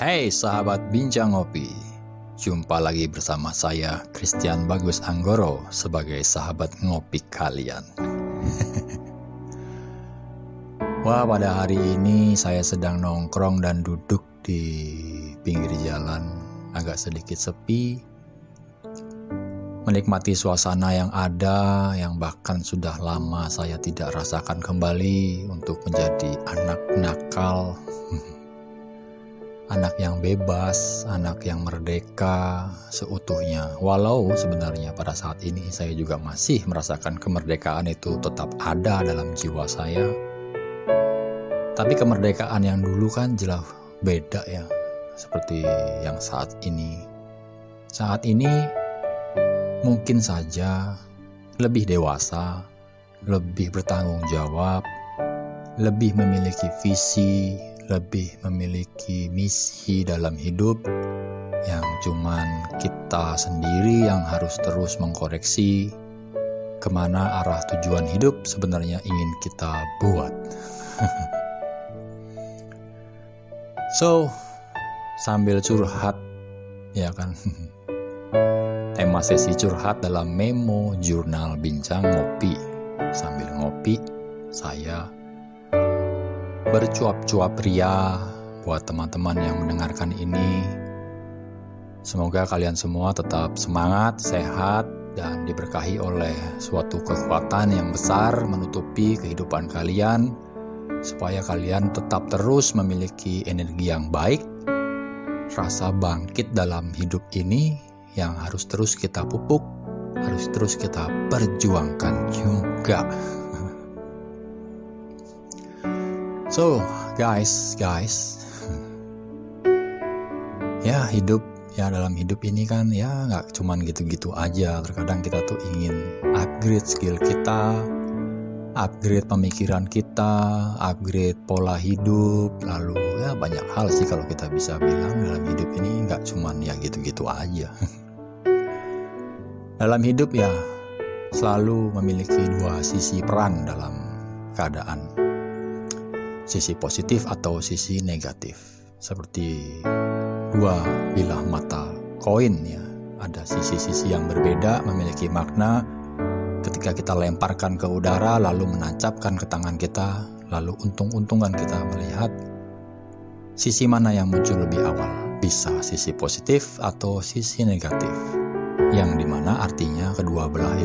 Hey sahabat Bincang Ngopi. Jumpa lagi bersama saya Christian Bagus Anggoro sebagai sahabat ngopi kalian. Wah pada hari ini saya sedang nongkrong dan duduk di pinggir jalan. Agak sedikit sepi. Menikmati suasana yang ada yang bahkan sudah lama saya tidak rasakan kembali untuk menjadi anak nakal anak yang bebas, anak yang merdeka seutuhnya. Walau sebenarnya pada saat ini saya juga masih merasakan kemerdekaan itu tetap ada dalam jiwa saya. Tapi kemerdekaan yang dulu kan jelas beda ya, seperti yang saat ini. Saat ini mungkin saja lebih dewasa, lebih bertanggung jawab, lebih memiliki visi, lebih memiliki misi dalam hidup yang cuman kita sendiri yang harus terus mengkoreksi ke mana arah tujuan hidup sebenarnya ingin kita buat. so, sambil curhat, ya kan, tema sesi curhat dalam memo jurnal bincang ngopi. Sambil ngopi, saya bercuap-cuap ria buat teman-teman yang mendengarkan ini. Semoga kalian semua tetap semangat, sehat, dan diberkahi oleh suatu kekuatan yang besar menutupi kehidupan kalian, supaya kalian tetap terus memiliki energi yang baik, rasa bangkit dalam hidup ini yang harus terus kita pupuk, harus terus kita perjuangkan juga. So, guys, guys, ya hidup ya dalam hidup ini kan ya nggak cuman gitu-gitu aja. Terkadang kita tuh ingin upgrade skill kita, upgrade pemikiran kita, upgrade pola hidup, lalu ya banyak hal sih kalau kita bisa bilang dalam hidup ini nggak cuman ya gitu-gitu aja. dalam hidup ya selalu memiliki dua sisi peran dalam keadaan sisi positif atau sisi negatif. Seperti dua bilah mata koin ya. Ada sisi-sisi yang berbeda memiliki makna ketika kita lemparkan ke udara lalu menancapkan ke tangan kita lalu untung-untungan kita melihat sisi mana yang muncul lebih awal bisa sisi positif atau sisi negatif yang di mana artinya kedua belah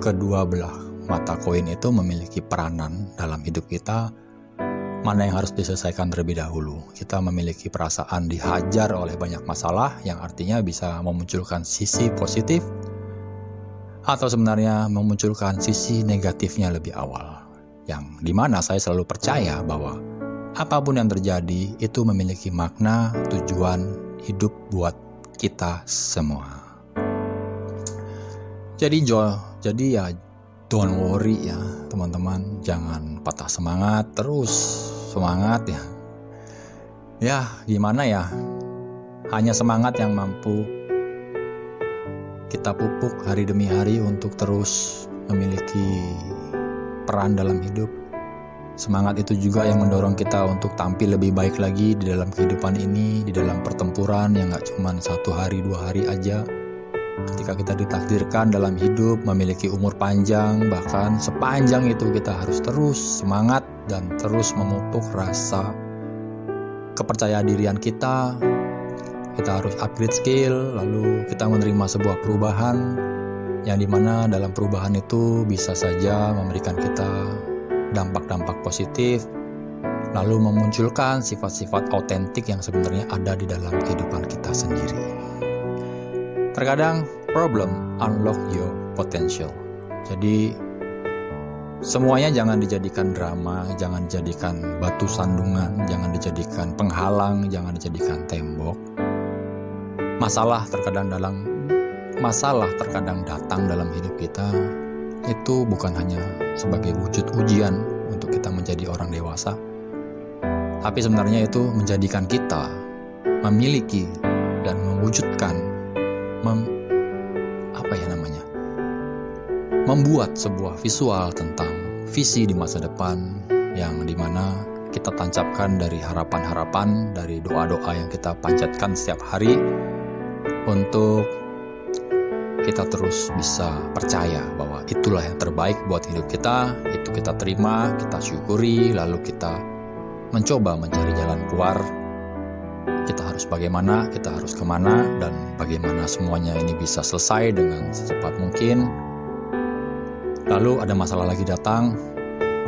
kedua belah mata koin itu memiliki peranan dalam hidup kita mana yang harus diselesaikan terlebih dahulu. Kita memiliki perasaan dihajar oleh banyak masalah yang artinya bisa memunculkan sisi positif atau sebenarnya memunculkan sisi negatifnya lebih awal. Yang di mana saya selalu percaya bahwa apa pun yang terjadi itu memiliki makna, tujuan hidup buat kita semua. Jadi Jo, jadi ya don't worry ya teman-teman, jangan patah semangat terus semangat ya. Ya, gimana ya? Hanya semangat yang mampu kita pupuk hari demi hari untuk terus memiliki peran dalam hidup. Semangat itu juga yang mendorong kita untuk tampil lebih baik lagi di dalam kehidupan ini, di dalam pertempuran yang gak cuma satu hari dua hari aja. Ketika kita ditakdirkan dalam hidup memiliki umur panjang, bahkan sepanjang itu kita harus terus semangat dan terus memupuk rasa kepercayaan dirian kita. Kita harus upgrade skill, lalu kita menerima sebuah perubahan yang di mana dalam perubahan itu bisa saja memberikan kita dampak-dampak positif, lalu memunculkan sifat-sifat autentik yang sebenarnya ada di dalam kehidupan kita sendiri. Terkadang problem unlock your potential. Jadi Semuanya jangan dijadikan drama, jangan dijadikan batu sandungan, jangan dijadikan penghalang, jangan dijadikan tembok. Masalah terkadang dalam masalah terkadang datang dalam hidup kita itu bukan hanya sebagai wujud ujian untuk kita menjadi orang dewasa, tapi sebenarnya itu menjadikan kita memiliki dan mewujudkan mem, apa ya namanya membuat sebuah visual tentang visi di masa depan yang di mana kita tancapkan dari harapan-harapan, dari doa-doa yang kita panjatkan setiap hari untuk kita terus bisa percaya bahwa itulah yang terbaik buat hidup kita, itu kita terima, kita syukuri, lalu kita mencoba mencari jalan keluar. Kita harus bagaimana, kita harus ke mana, dan bagaimana semuanya ini bisa selesai dengan secepat mungkin. Lalu ada masalah lagi datang,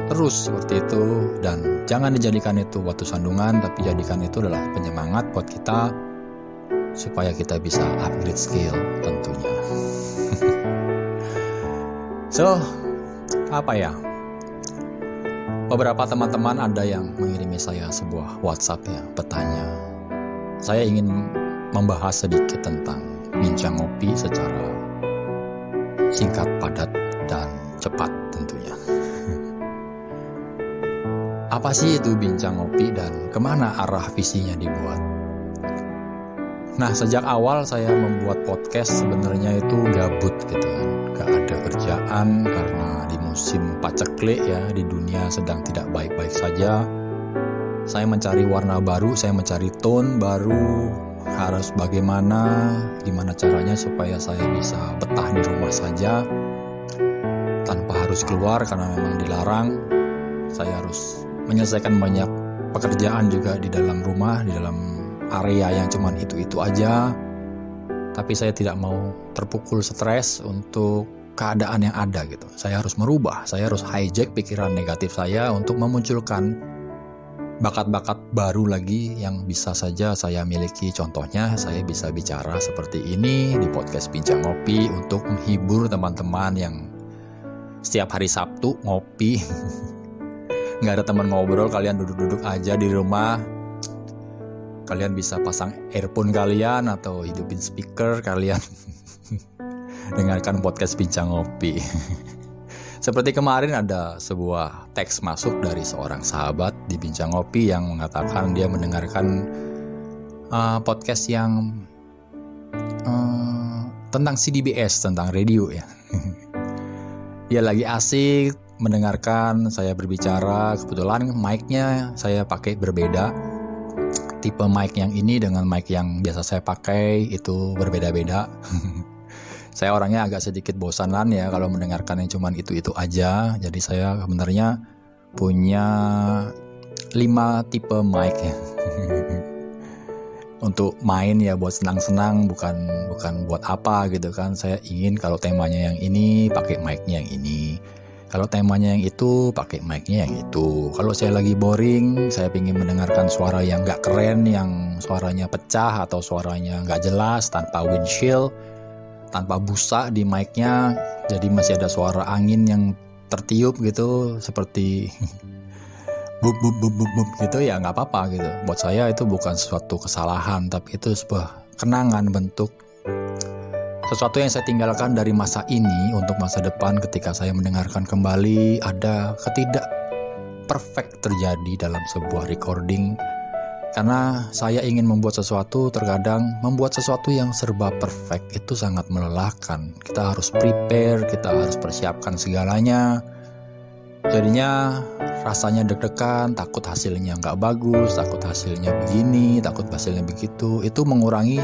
terus seperti itu dan jangan dijadikan itu waktu sandungan tapi jadikan itu adalah penyemangat buat kita supaya kita bisa upgrade skill tentunya. So apa ya? Beberapa teman-teman ada yang mengirimi saya sebuah WhatsApp ya bertanya saya ingin membahas sedikit tentang bincang ngopi secara singkat padat dan cepat tentunya apa sih itu bincang ngopi dan ke mana arah visinya dibuat? Nah sejak awal saya membuat podcast sebenarnya itu gabut gitu kan, gak ada kerjaan karena di musim paceklik ya di dunia sedang tidak baik-baik saja. Saya mencari warna baru, saya mencari tone baru, harus bagaimana, gimana caranya supaya saya bisa betah di rumah saja tanpa harus keluar karena memang dilarang. Saya harus menyelesaikan banyak pekerjaan juga di dalam rumah, di dalam area yang cuman itu-itu aja. Tapi saya tidak mau terpukul stres untuk keadaan yang ada gitu. Saya harus merubah, saya harus hijack pikiran negatif saya untuk memunculkan bakat-bakat baru lagi yang bisa saja saya miliki. Contohnya, saya bisa bicara seperti ini di podcast Bincang Ngopi untuk menghibur teman-teman yang setiap hari Sabtu ngopi. Nggak ada teman ngobrol kalian duduk-duduk aja di rumah. Kalian bisa pasang earphone kalian atau hidupin speaker kalian. Dengarkan podcast bincang ngopi seperti kemarin ada sebuah teks masuk dari seorang sahabat di bincang ngopi yang mengatakan dia mendengarkan uh, podcast yang uh, tentang CDBS tentang radio ya. Dia lagi asik mendengarkan saya berbicara. Kebetulan mic-nya saya pakai berbeda. Tipe mic yang ini dengan mic yang biasa saya pakai itu berbeda-beda saya orangnya agak sedikit bosanan ya kalau mendengarkan yang cuman itu-itu aja. Jadi saya sebenarnya punya lima tipe mic ya. Untuk main ya buat senang-senang bukan bukan buat apa gitu kan. Saya ingin kalau temanya yang ini pakai mic-nya yang ini. Kalau temanya yang itu, pakai mic-nya yang itu. Kalau saya lagi boring, saya ingin mendengarkan suara yang gak keren, yang suaranya pecah atau suaranya gak jelas, tanpa windshield, tanpa busa di mic-nya, jadi masih ada suara angin yang tertiup gitu, seperti bub bub bub bub, bub gitu ya nggak apa-apa gitu. Buat saya itu bukan suatu kesalahan, tapi itu sebuah kenangan bentuk sesuatu yang saya tinggalkan dari masa ini untuk masa depan ketika saya mendengarkan kembali ada ketidak perfect terjadi dalam sebuah recording karena saya ingin membuat sesuatu terkadang membuat sesuatu yang serba perfect itu sangat melelahkan kita harus prepare kita harus persiapkan segalanya jadinya rasanya deg-degan takut hasilnya nggak bagus takut hasilnya begini takut hasilnya begitu itu mengurangi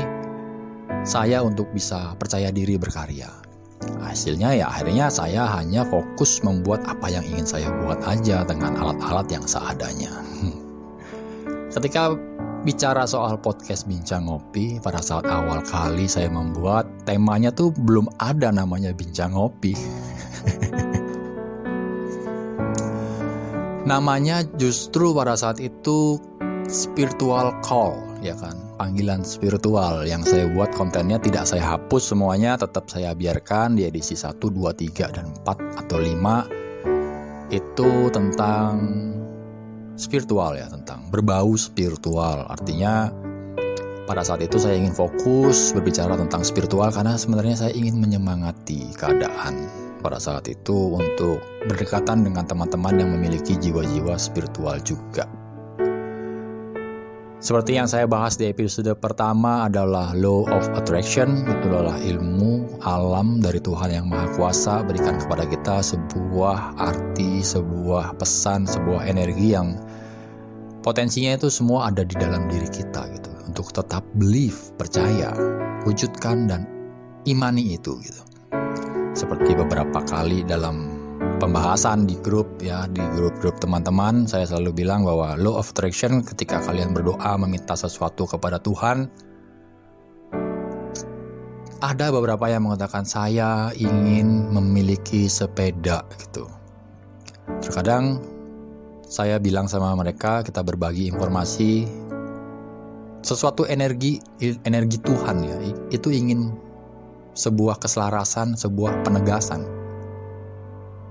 saya untuk bisa percaya diri berkarya. Hasilnya ya akhirnya saya hanya fokus membuat apa yang ingin saya buat aja dengan alat-alat yang seadanya. Ketika bicara soal podcast Bincang Ngopi, pada saat awal kali saya membuat, temanya tuh belum ada namanya Bincang Ngopi. namanya justru pada saat itu spiritual call, ya kan? panggilan spiritual yang saya buat kontennya tidak saya hapus semuanya tetap saya biarkan di edisi 1, 2, 3, dan 4 atau 5 itu tentang spiritual ya tentang berbau spiritual artinya pada saat itu saya ingin fokus berbicara tentang spiritual karena sebenarnya saya ingin menyemangati keadaan pada saat itu untuk berdekatan dengan teman-teman yang memiliki jiwa-jiwa spiritual juga. Seperti yang saya bahas di episode pertama adalah law of attraction, itu adalah ilmu alam dari Tuhan yang Maha Kuasa berikan kepada kita sebuah arti, sebuah pesan, sebuah energi yang potensinya itu semua ada di dalam diri kita gitu. Untuk tetap believe percaya wujudkan dan imani itu gitu. Seperti beberapa kali dalam pembahasan di grup ya di grup-grup teman-teman saya selalu bilang bahwa law of attraction ketika kalian berdoa meminta sesuatu kepada Tuhan ada beberapa yang mengatakan saya ingin memiliki sepeda gitu. Terkadang saya bilang sama mereka kita berbagi informasi sesuatu energi energi Tuhan ya itu ingin sebuah keselarasan sebuah penegasan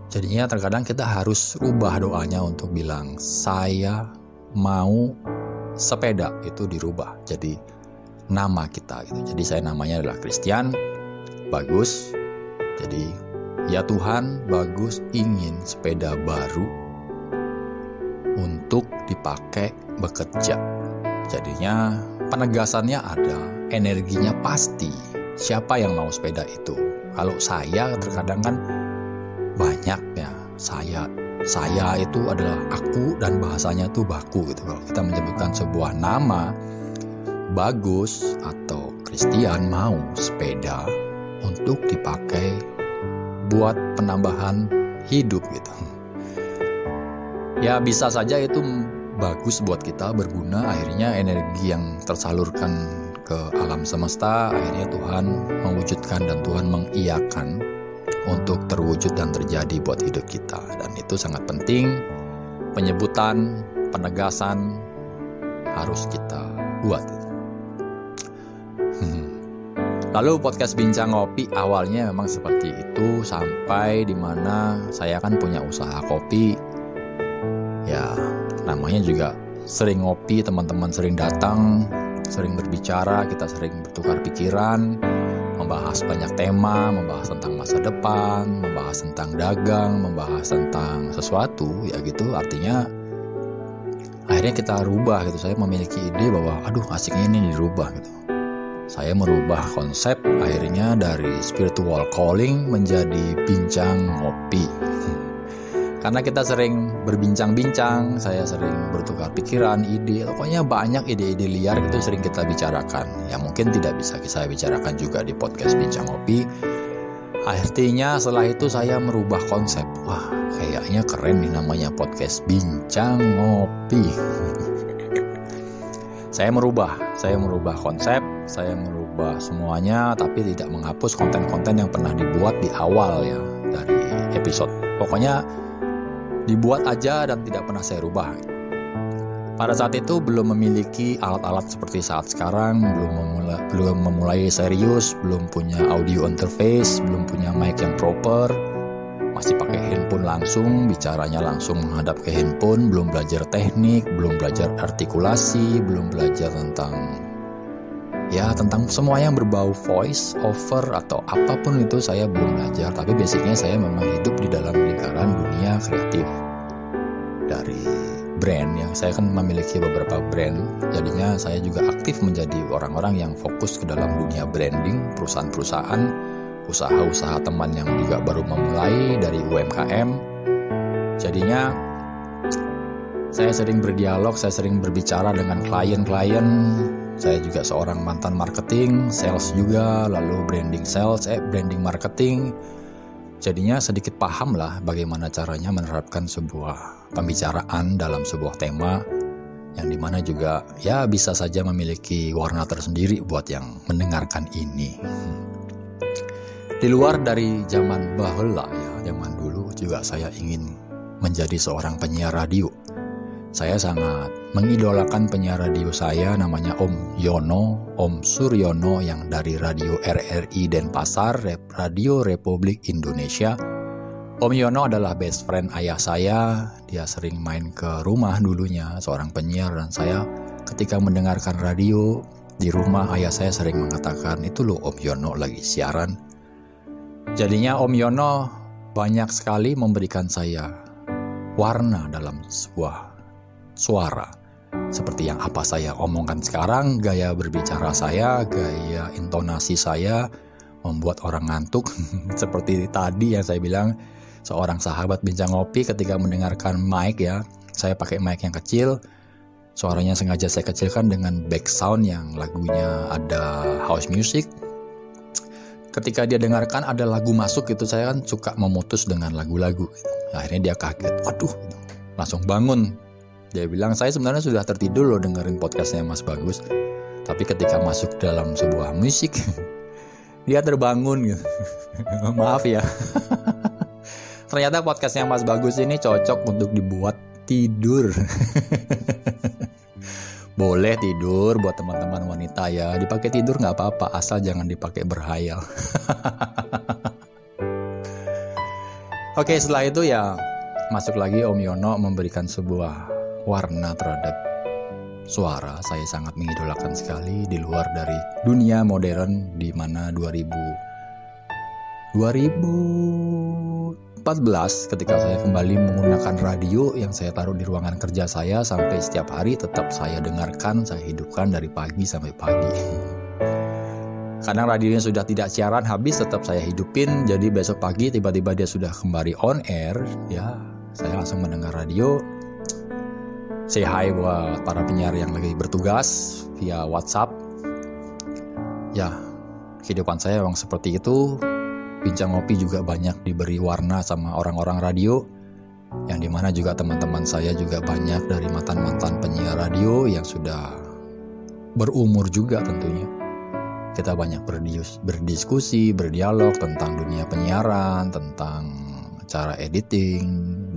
jadinya terkadang kita harus rubah doanya untuk bilang saya mau sepeda itu dirubah jadi nama kita gitu jadi saya namanya adalah Christian bagus jadi ya Tuhan bagus ingin sepeda baru untuk dipakai bekerja. Jadinya penegasannya ada, energinya pasti. Siapa yang mau sepeda itu? Kalau saya terkadang kan banyak ya, saya saya itu adalah aku dan bahasanya itu baku gitu. Kalau kita menyebutkan sebuah nama bagus atau Christian mau sepeda untuk dipakai buat penambahan hidup gitu. Ya bisa saja itu bagus buat kita berguna akhirnya energi yang tersalurkan ke alam semesta akhirnya Tuhan mewujudkan dan Tuhan mengiyakan untuk terwujud dan terjadi buat hidup kita. Dan itu sangat penting. Penyebutan penegasan harus kita buat. Hmm. Lalu podcast Bincang Kopi awalnya memang seperti itu sampai di mana saya kan punya usaha kopi. Ya namanya juga sering ngopi teman-teman sering datang sering berbicara kita sering bertukar pikiran membahas banyak tema membahas tentang masa depan membahas tentang dagang membahas tentang sesuatu ya gitu. Artinya akhirnya kita rubah gitu. Saya memiliki ide bahwa aduh asiknya ini dirubah gitu. Saya merubah konsep akhirnya dari spiritual calling menjadi bincang ngopi karena kita sering berbincang-bincang, saya sering bertukar pikiran, ide, pokoknya banyak ide-ide liar itu sering kita bicarakan. Ya mungkin tidak bisa saya bicarakan juga di podcast Bincang Ngopi. Akhirnya setelah itu saya merubah konsep. Wah, kayaknya keren nih namanya podcast Bincang Ngopi. saya merubah, saya merubah konsep, saya merubah semuanya, tapi tidak menghapus konten-konten yang pernah dibuat di awal ya dari episode. Pokoknya dibuat aja dan tidak pernah saya rubah. Pada saat itu belum memiliki alat-alat seperti saat sekarang, belum memulai, belum memulai serius, belum punya audio interface, belum punya mic yang proper, masih pakai handphone langsung, bicaranya langsung menghadap ke handphone, belum belajar teknik, belum belajar artikulasi, belum belajar tentang ya tentang semua yang berbau voice over atau apa pun itu saya belum belajar. Tapi basicnya saya memang hidup di dalam lingkaran dunia kreatif. Dari brand yang saya kan memiliki beberapa brand. Jadinya saya juga aktif menjadi orang-orang yang fokus ke dalam dunia branding perusahaan-perusahaan usaha-usaha teman yang juga baru memulai dari UMKM jadinya saya sering berdialog saya sering berbicara dengan klien-klien saya juga seorang mantan marketing, sales juga, lalu branding sales, eh branding marketing. Jadinya sedikit paham lah bagaimana caranya menerapkan sebuah pembicaraan dalam sebuah tema yang di mana juga ya bisa saja memiliki warna tersendiri buat yang mendengarkan ini. Di luar dari zaman bahula ya, zaman dulu juga saya ingin menjadi seorang penyiar radio. Saya sangat mengidolakan penyiar radio saya namanya Om Yono, Om Suryono yang dari Radio RRI Denpasar, Radio Republik Indonesia. Om Yono adalah best friend ayah saya. Dia sering main ke rumah dulunya, seorang penyiar dan saya ketika mendengarkan radio di rumah ayah saya sering mengatakan itu loh Om Yono lagi siaran. Jadinya Om Yono banyak sekali memberikan saya warna dalam sebuah suara. Seperti yang apa saya omongkan sekarang, gaya berbicara saya, gaya intonasi saya membuat orang ngantuk. Seperti tadi yang saya bilang, seorang sahabat bincang ngopi ketika mendengarkan mic ya, saya pakai mic yang kecil, suaranya sengaja saya kecilkan dengan back sound yang lagunya ada house music. Ketika dia dengarkan ada lagu masuk itu saya kan suka memutus dengan lagu-lagu. Akhirnya dia kaget. Waduh langsung bangun dia bilang saya sebenarnya sudah tertidur loh dengerin podcastnya Mas Bagus. Tapi ketika masuk dalam sebuah musik dia terbangun gitu. Maaf ya. Ternyata podcastnya Mas Bagus ini cocok untuk dibuat tidur. Boleh tidur buat teman-teman wanita ya. Dipakai tidur nggak apa-apa asal jangan dipakai berhayal. Oke setelah itu ya masuk lagi Om Yono memberikan sebuah warna terhadap suara. Saya sangat mengidolakan sekali di luar dari dunia modern di mana 2000 2000 2014 ketika saya kembali menggunakan radio yang saya taruh di ruangan kerja saya sampai setiap hari tetap saya dengarkan, saya hidupkan dari pagi sampai pagi. Karena radionya sudah tidak siaran habis tetap saya hidupin. Jadi besok pagi tiba-tiba dia sudah kembali on air ya saya langsung mendengar radio say hi buat para penyiar yang lagi bertugas via WhatsApp ya kehidupan saya memang seperti itu Bincang Ngopi juga banyak diberi warna sama orang-orang radio yang di mana juga teman-teman saya juga banyak dari mantan-mantan penyiar radio yang sudah berumur juga tentunya. Kita banyak berdiskusi, berdialog tentang dunia penyiaran, tentang cara editing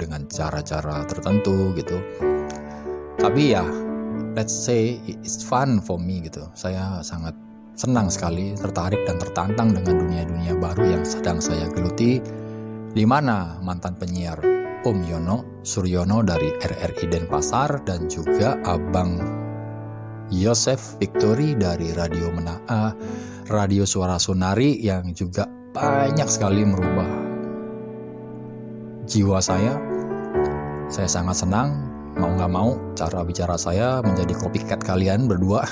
dengan cara-cara tertentu gitu. Tapi ya, let's say it's fun for me gitu. Saya sangat senang sekali, tertarik dan tertantang dengan dunia-dunia baru yang sedang saya geluti, di mana mantan penyiar Om Yono Suryono dari RRI Denpasar dan juga Abang Yosef Victory dari Radio Menaa, Radio Suara Sonari yang juga banyak sekali merubah jiwa saya. Saya sangat senang, mau nggak mau cara bicara saya menjadi copycat kalian berdua.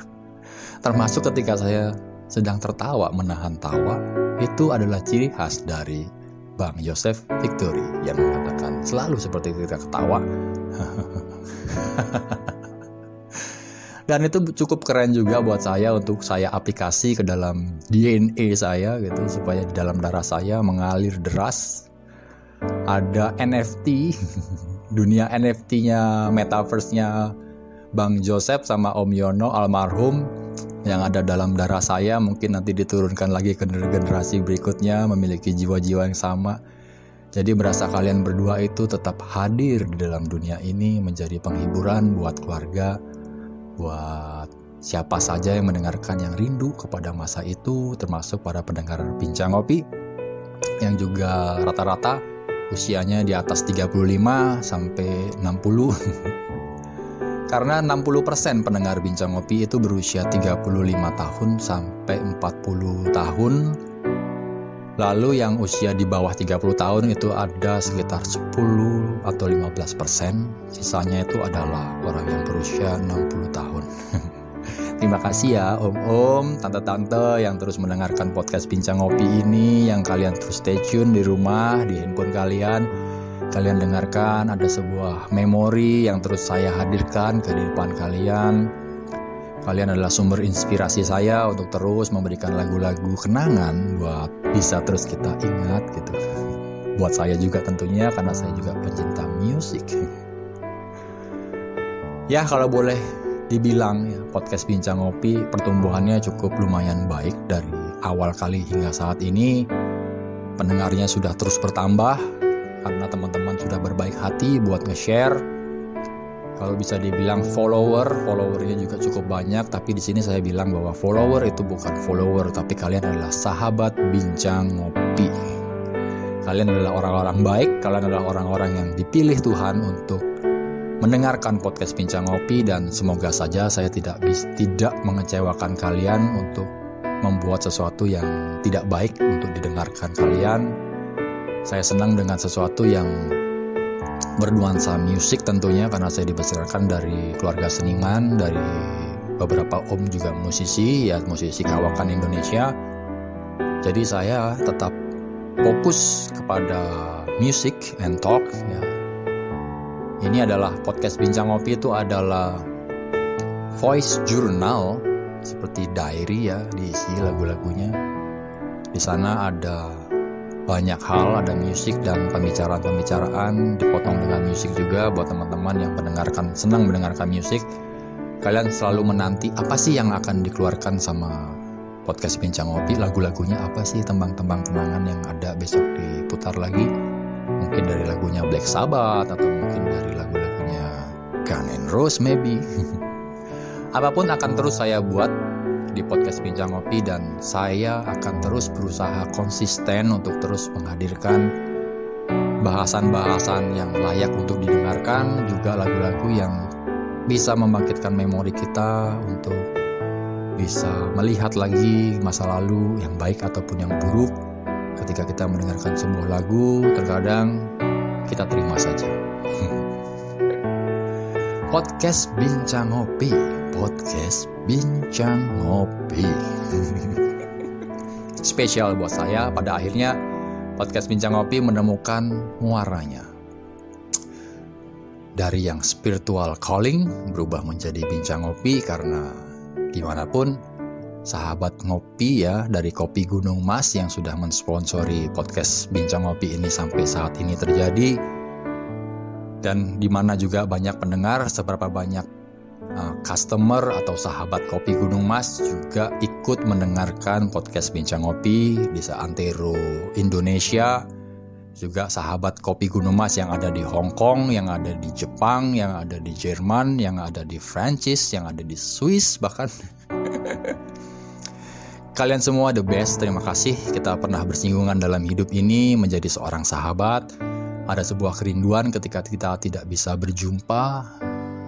Termasuk ketika saya sedang tertawa menahan tawa, itu adalah ciri khas dari Bang Yosef Victory yang mengatakan selalu seperti ketika ketawa. Dan itu cukup keren juga buat saya untuk saya aplikasi ke dalam DNA saya gitu supaya di dalam darah saya mengalir deras. Ada NFT, dunia NFT-nya, metaverse-nya Bang Joseph sama Om Yono almarhum yang ada dalam darah saya mungkin nanti diturunkan lagi ke generasi berikutnya memiliki jiwa-jiwa yang sama. Jadi berasa kalian berdua itu tetap hadir di dalam dunia ini menjadi penghiburan buat keluarga, buat siapa saja yang mendengarkan yang rindu kepada masa itu termasuk para pendengar bincang ngopi yang juga rata-rata usianya di atas 35 sampai 60 Karena 60% pendengar bincang ngopi itu berusia 35 tahun sampai 40 tahun. Lalu yang usia di bawah 30 tahun itu ada sekitar 10 atau 15 persen. Sisanya itu adalah orang yang berusia 60 tahun. Terima kasih ya om-om, tante-tante yang terus mendengarkan podcast Bincang Ngopi ini, yang kalian terus stay tune di rumah, di handphone kalian kalian dengarkan ada sebuah memori yang terus saya hadirkan ke depan kalian. Kalian adalah sumber inspirasi saya untuk terus memberikan lagu-lagu kenangan buat bisa terus kita ingat gitu. Buat saya juga tentunya karena saya juga pencinta musik. Ya kalau boleh dibilang ya, podcast Bincang Ngopi pertumbuhannya cukup lumayan baik dari awal kali hingga saat ini. Pendengarnya sudah terus bertambah, karena teman-teman sudah berbaik hati buat nge-share. Kalau bisa dibilang follower, followernya juga cukup banyak, tapi di sini saya bilang bahwa follower itu bukan follower, tapi kalian adalah sahabat bincang ngopi. Kalian adalah orang-orang baik, kalian adalah orang-orang yang dipilih Tuhan untuk mendengarkan podcast bincang ngopi dan semoga saja saya tidak tidak mengecewakan kalian untuk membuat sesuatu yang tidak baik untuk didengarkan kalian saya senang dengan sesuatu yang bernuansa musik tentunya karena saya dibesarkan dari keluarga seniman, dari beberapa om juga musisi, ya musisi kawakan Indonesia. Jadi saya tetap fokus kepada music and talk ya. Ini adalah podcast Bincang Ngopi itu adalah voice journal seperti diary ya diisi lagu-lagunya. Di sana ada banyak hal, ada musik dan pembicaraan-pembicaraan dipotong dengan musik juga buat teman-teman yang mendengarkan senang mendengarkan musik. Kalian selalu menanti apa sih yang akan dikeluarkan sama podcast Bincang Ngopi, lagu-lagunya apa sih tembang-tembang kenangan yang ada besok diputar lagi. Mungkin dari lagunya Black Sabbath atau mungkin dari lagu-lagunya Gun and Rose maybe. Apa pun akan terus saya buat di podcast Bincang Ngopi dan saya akan terus berusaha konsisten untuk terus menghadirkan bahasan-bahasan yang layak untuk didengarkan juga lagu-lagu yang bisa membangkitkan memori kita untuk bisa melihat lagi masa lalu yang baik ataupun yang buruk ketika kita mendengarkan sebuah lagu terkadang kita terima saja podcast bincang ngopi podcast Bincang Ngopi. Spesial buat saya pada akhirnya podcast Bincang Ngopi menemukan muaranya. Dari yang spiritual calling berubah menjadi Bincang Ngopi karena di mana pun sahabat ngopi ya dari Kopi Gunung Mas yang sudah mensponsori podcast Bincang Ngopi ini sampai saat ini terjadi. Dan di mana juga banyak pendengar seberapa banyak Eh, customer atau sahabat kopi Gunung Mas juga ikut mendengarkan podcast Bincang Ngopi di Antero Indonesia. Juga sahabat kopi Gunung Mas yang ada di Hong Kong, yang ada di Jepang, yang ada di Jerman, yang ada di Prancis, yang ada di Swiss bahkan Kalian semua the best, terima kasih kita pernah bersinggungan dalam hidup ini menjadi seorang sahabat. Ada sebuah kerinduan ketika kita tidak bisa berjumpa,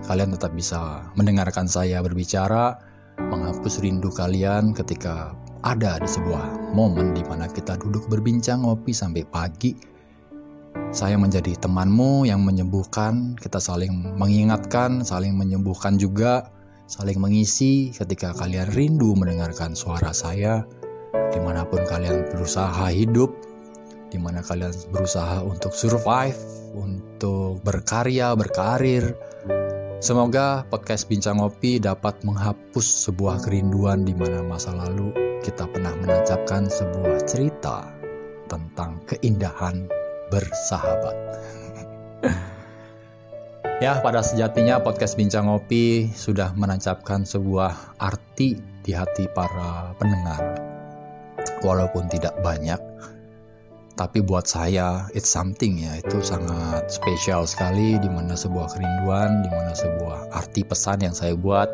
kalian tetap bisa mendengarkan saya berbicara, menghapus rindu kalian ketika ada di sebuah momen di mana kita duduk berbincang ngopi sampai pagi. Saya menjadi temanmu yang menyembuhkan, kita saling mengingatkan, saling menyembuhkan juga, saling mengisi ketika kalian rindu mendengarkan suara saya, di mana pun kalian berusaha hidup, di mana kalian berusaha untuk survive, untuk berkarya, berkarir, Semoga podcast Bincang Ngopi dapat menghapus sebuah kerinduan di mana masa lalu kita pernah menancapkan sebuah cerita tentang keindahan bersahabat. ya, pada sejatinya podcast Bincang Ngopi sudah menancapkan sebuah arti di hati para pendengar. Walaupun tidak banyak, tapi buat saya it's something ya itu sangat spesial sekali di mana sebuah kerinduan di mana sebuah arti pesan yang saya buat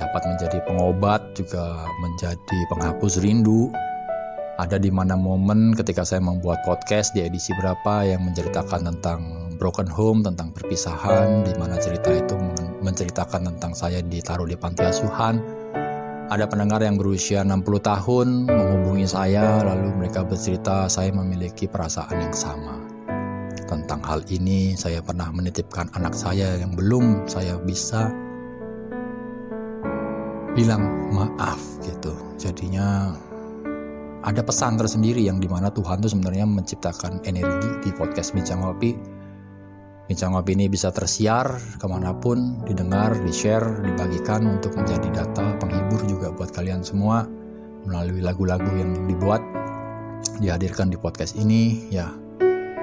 dapat menjadi pengobat juga menjadi penghapus rindu ada di mana momen ketika saya membuat podcast di edisi berapa yang menceritakan tentang broken home tentang perpisahan di mana cerita itu menceritakan tentang saya ditaruh di panti asuhan ada pendengar yang berusia 60 tahun menghubungi saya lalu mereka bercerita saya memiliki perasaan yang sama. Tentang hal ini saya pernah menitipkan anak saya yang belum saya bisa bilang maaf gitu. Jadinya ada pesan tersendiri yang di mana Tuhan tuh sebenarnya menciptakan energi di podcast Bincang Ngopi Bincang Ngopi ini bisa tersiar ke mana pun, didengar, di-share, dibagikan untuk menjadi data penghibur juga buat kalian semua melalui lagu-lagu yang dibuat, dihadirkan di podcast ini. Ya,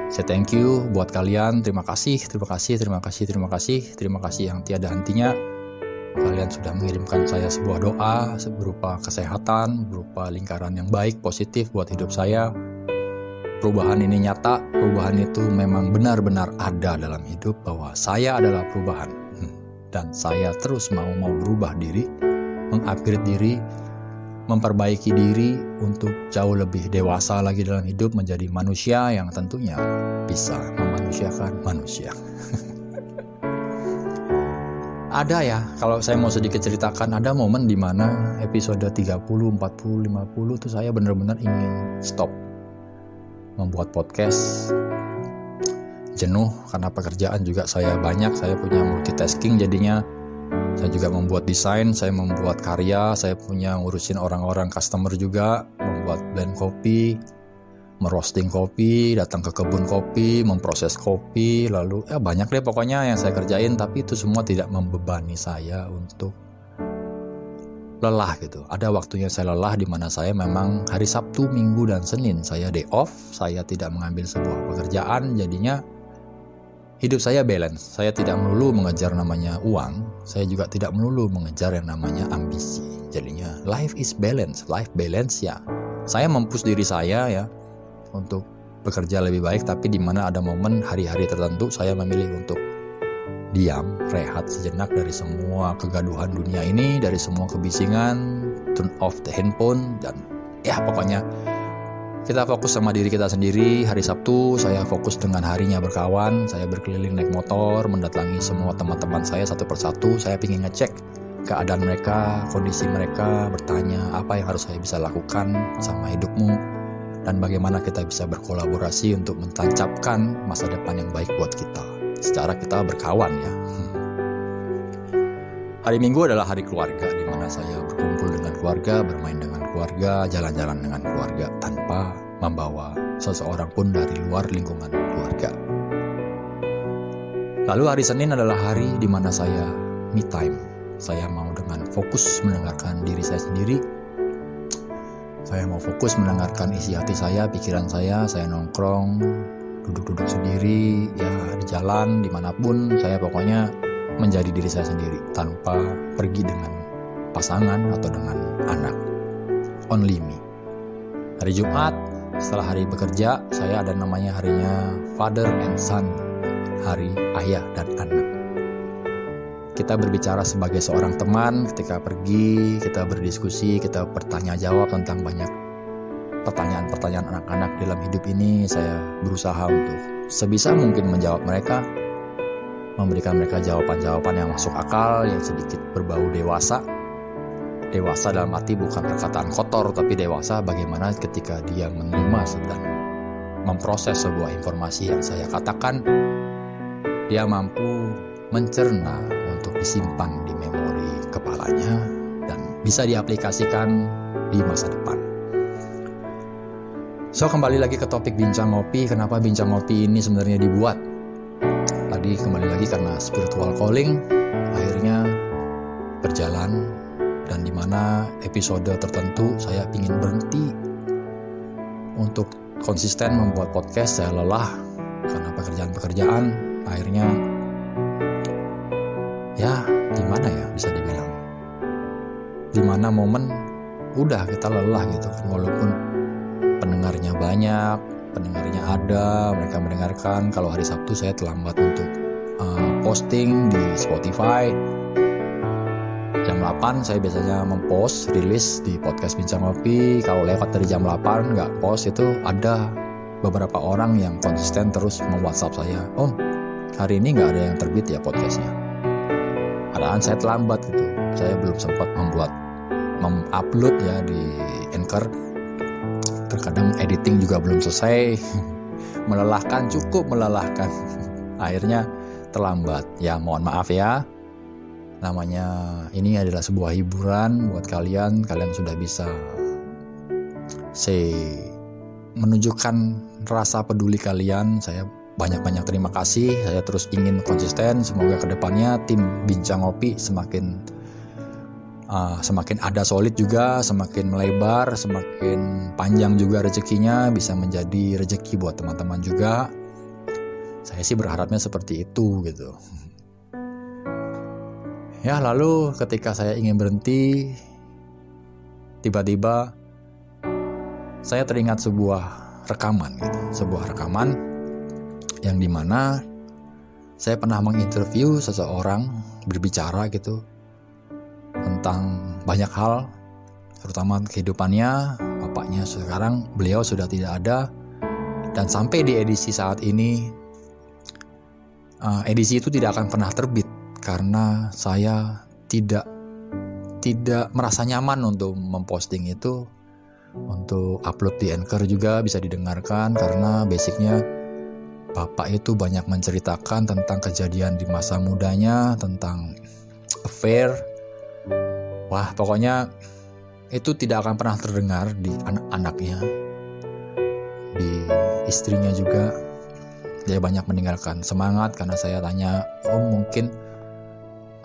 saya thank you buat kalian. Terima kasih, terima kasih, terima kasih, terima kasih, terima kasih yang tiada hentinya. Kalian sudah mengirimkan saya sebuah doa berupa kesehatan, berupa lingkaran yang baik, positif buat hidup saya perubahan ini nyata, perubahan itu memang benar-benar ada dalam hidup bahwa saya adalah perubahan hmm. dan saya terus mau mau berubah diri, mengupgrade diri, memperbaiki diri untuk jauh lebih dewasa lagi dalam hidup menjadi manusia yang tentunya bisa memanusiakan manusia. ada ya, kalau saya mau sedikit ceritakan, ada momen di mana episode 30, 40, 50 itu saya benar-benar ingin stop. Membuat podcast. Jenuh karena pekerjaan juga saya banyak saya punya multitasking jadinya. Saya juga membuat desain saya membuat karya saya punya ngurusin orang-orang customer juga membuat blend kopi merosting kopi, datang ke kebun kopi, memproses kopi, lalu ya banyak deh pokoknya yang saya kerjain tapi itu semua tidak membebani saya untuk lelah gitu. Ada waktunya saya lelah di mana saya memang hari Sabtu, Minggu dan Senin saya day off, saya tidak mengambil sebuah pekerjaan jadinya hidup saya balance. Saya tidak melulu mengejar namanya uang, saya juga tidak melulu mengejar yang namanya ambisi. Jadinya life is balance, life balance ya. Saya mempus diri saya ya untuk bekerja lebih baik tapi di mana ada momen hari-hari tertentu saya memilih untuk diam, rehat sejenak dari semua kegaduhan dunia ini, dari semua kebisingan, turn off the handphone dan ya pokoknya kita fokus sama diri kita sendiri. Hari Sabtu saya fokus dengan harinya berkawan, saya berkeliling naik motor, mendatangi semua teman-teman saya satu persatu. Saya ingin ngecek keadaan mereka, kondisi mereka, bertanya apa yang harus saya bisa lakukan sama hidupmu, dan bagaimana kita bisa berkolaborasi untuk mentancapkan masa depan yang baik buat kita. Secara kita berkawan ya. Hari Minggu adalah hari keluarga di mana saya berkumpul dengan keluarga, bermain dengan keluarga, jalan-jalan dengan keluarga tanpa membawa seseorang pun dari luar lingkungan keluarga. Lalu hari Senin adalah hari di mana saya me time. Saya mau dengan fokus mendengarkan diri saya sendiri, saya mau fokus mendengarkan isi hati saya, pikiran saya, saya nongkrong, duduk-duduk sendiri, ya di jalan, di mana pun, saya pokoknya menjadi diri saya sendiri tanpa pergi dengan pasangan atau dengan anak. Only me. Hari Jumat, setelah hari bekerja, saya ada namanya harinya Father and Son, hari ayah dan anak kita berbicara sebagai seorang teman ketika pergi, kita berdiskusi, kita bertanya jawab tentang banyak pertanyaan-pertanyaan anak-anak dalam hidup ini. Saya berusaha untuk sebisa mungkin menjawab mereka, memberikan mereka jawaban-jawaban yang masuk akal, yang sedikit berbau dewasa. Dewasa dalam arti bukan perkataan kotor, tapi dewasa bagaimana ketika dia menerima dan memproses sebuah informasi yang saya katakan, dia mampu mencerna disimpan di memori kepalanya dan bisa diaplikasikan di masa depan. So kembali lagi ke topik bincang ngopi, kenapa bincang ngopi ini sebenarnya dibuat? Tadi kembali lagi karena spiritual calling akhirnya berjalan dan di mana episode tertentu saya ingin berhenti untuk konsisten membuat podcast saya lelah karena pekerjaan-pekerjaan akhirnya ya gimana ya bisa dibilang? Di mana momen udah kita lelah gitu kan walaupun pendengarnya banyak pendengarnya ada mereka mendengarkan. Kalau hari Sabtu saya terlambat untuk uh, posting di Spotify. Jam 8 saya biasanya mempost rilis di podcast bincang ngopi. Kalau lewat dari jam 8 nggak post itu ada beberapa orang yang konsisten terus mem WhatsApp saya om hari ini nggak ada yang terbit ya podcastnya Padahal saya terlambat gitu. Saya belum sempat membuat mengupload ya di Anchor. Terkadang editing juga belum selesai. melelahkan cukup melelahkan. Akhirnya terlambat. Ya mohon maaf ya. Namanya ini adalah sebuah hiburan buat kalian. Kalian sudah bisa say menunjukkan rasa peduli kalian. Saya banyak-banyak terima kasih. Saya terus ingin konsisten. Semoga ke depannya tim Bincang Ngopi semakin uh, semakin ada solid juga, semakin melebar, semakin panjang juga rezekinya, bisa menjadi rezeki buat teman-teman juga. Saya sih berharapnya seperti itu gitu. Ya lalu ketika saya ingin berhenti, tiba-tiba saya teringat sebuah rekaman gitu, sebuah rekaman yang di mana saya pernah menginterview seseorang berbicara gitu tentang banyak hal terutama kehidupannya bapaknya sekarang beliau sudah tidak ada. Dan sampai di edisi saat ini uh, edisi itu tidak akan pernah terbit karena saya tidak tidak merasa nyaman untuk memposting itu. Untuk upload di Anchor juga bisa didengarkan karena basicnya Bapak itu banyak menceritakan tentang kejadian di masa mudanya, tentang affair. Wah, pokoknya itu tidak akan pernah terdengar di anak-anaknya. di istrinya juga dia banyak meninggalkan semangat karena saya tanya oh mungkin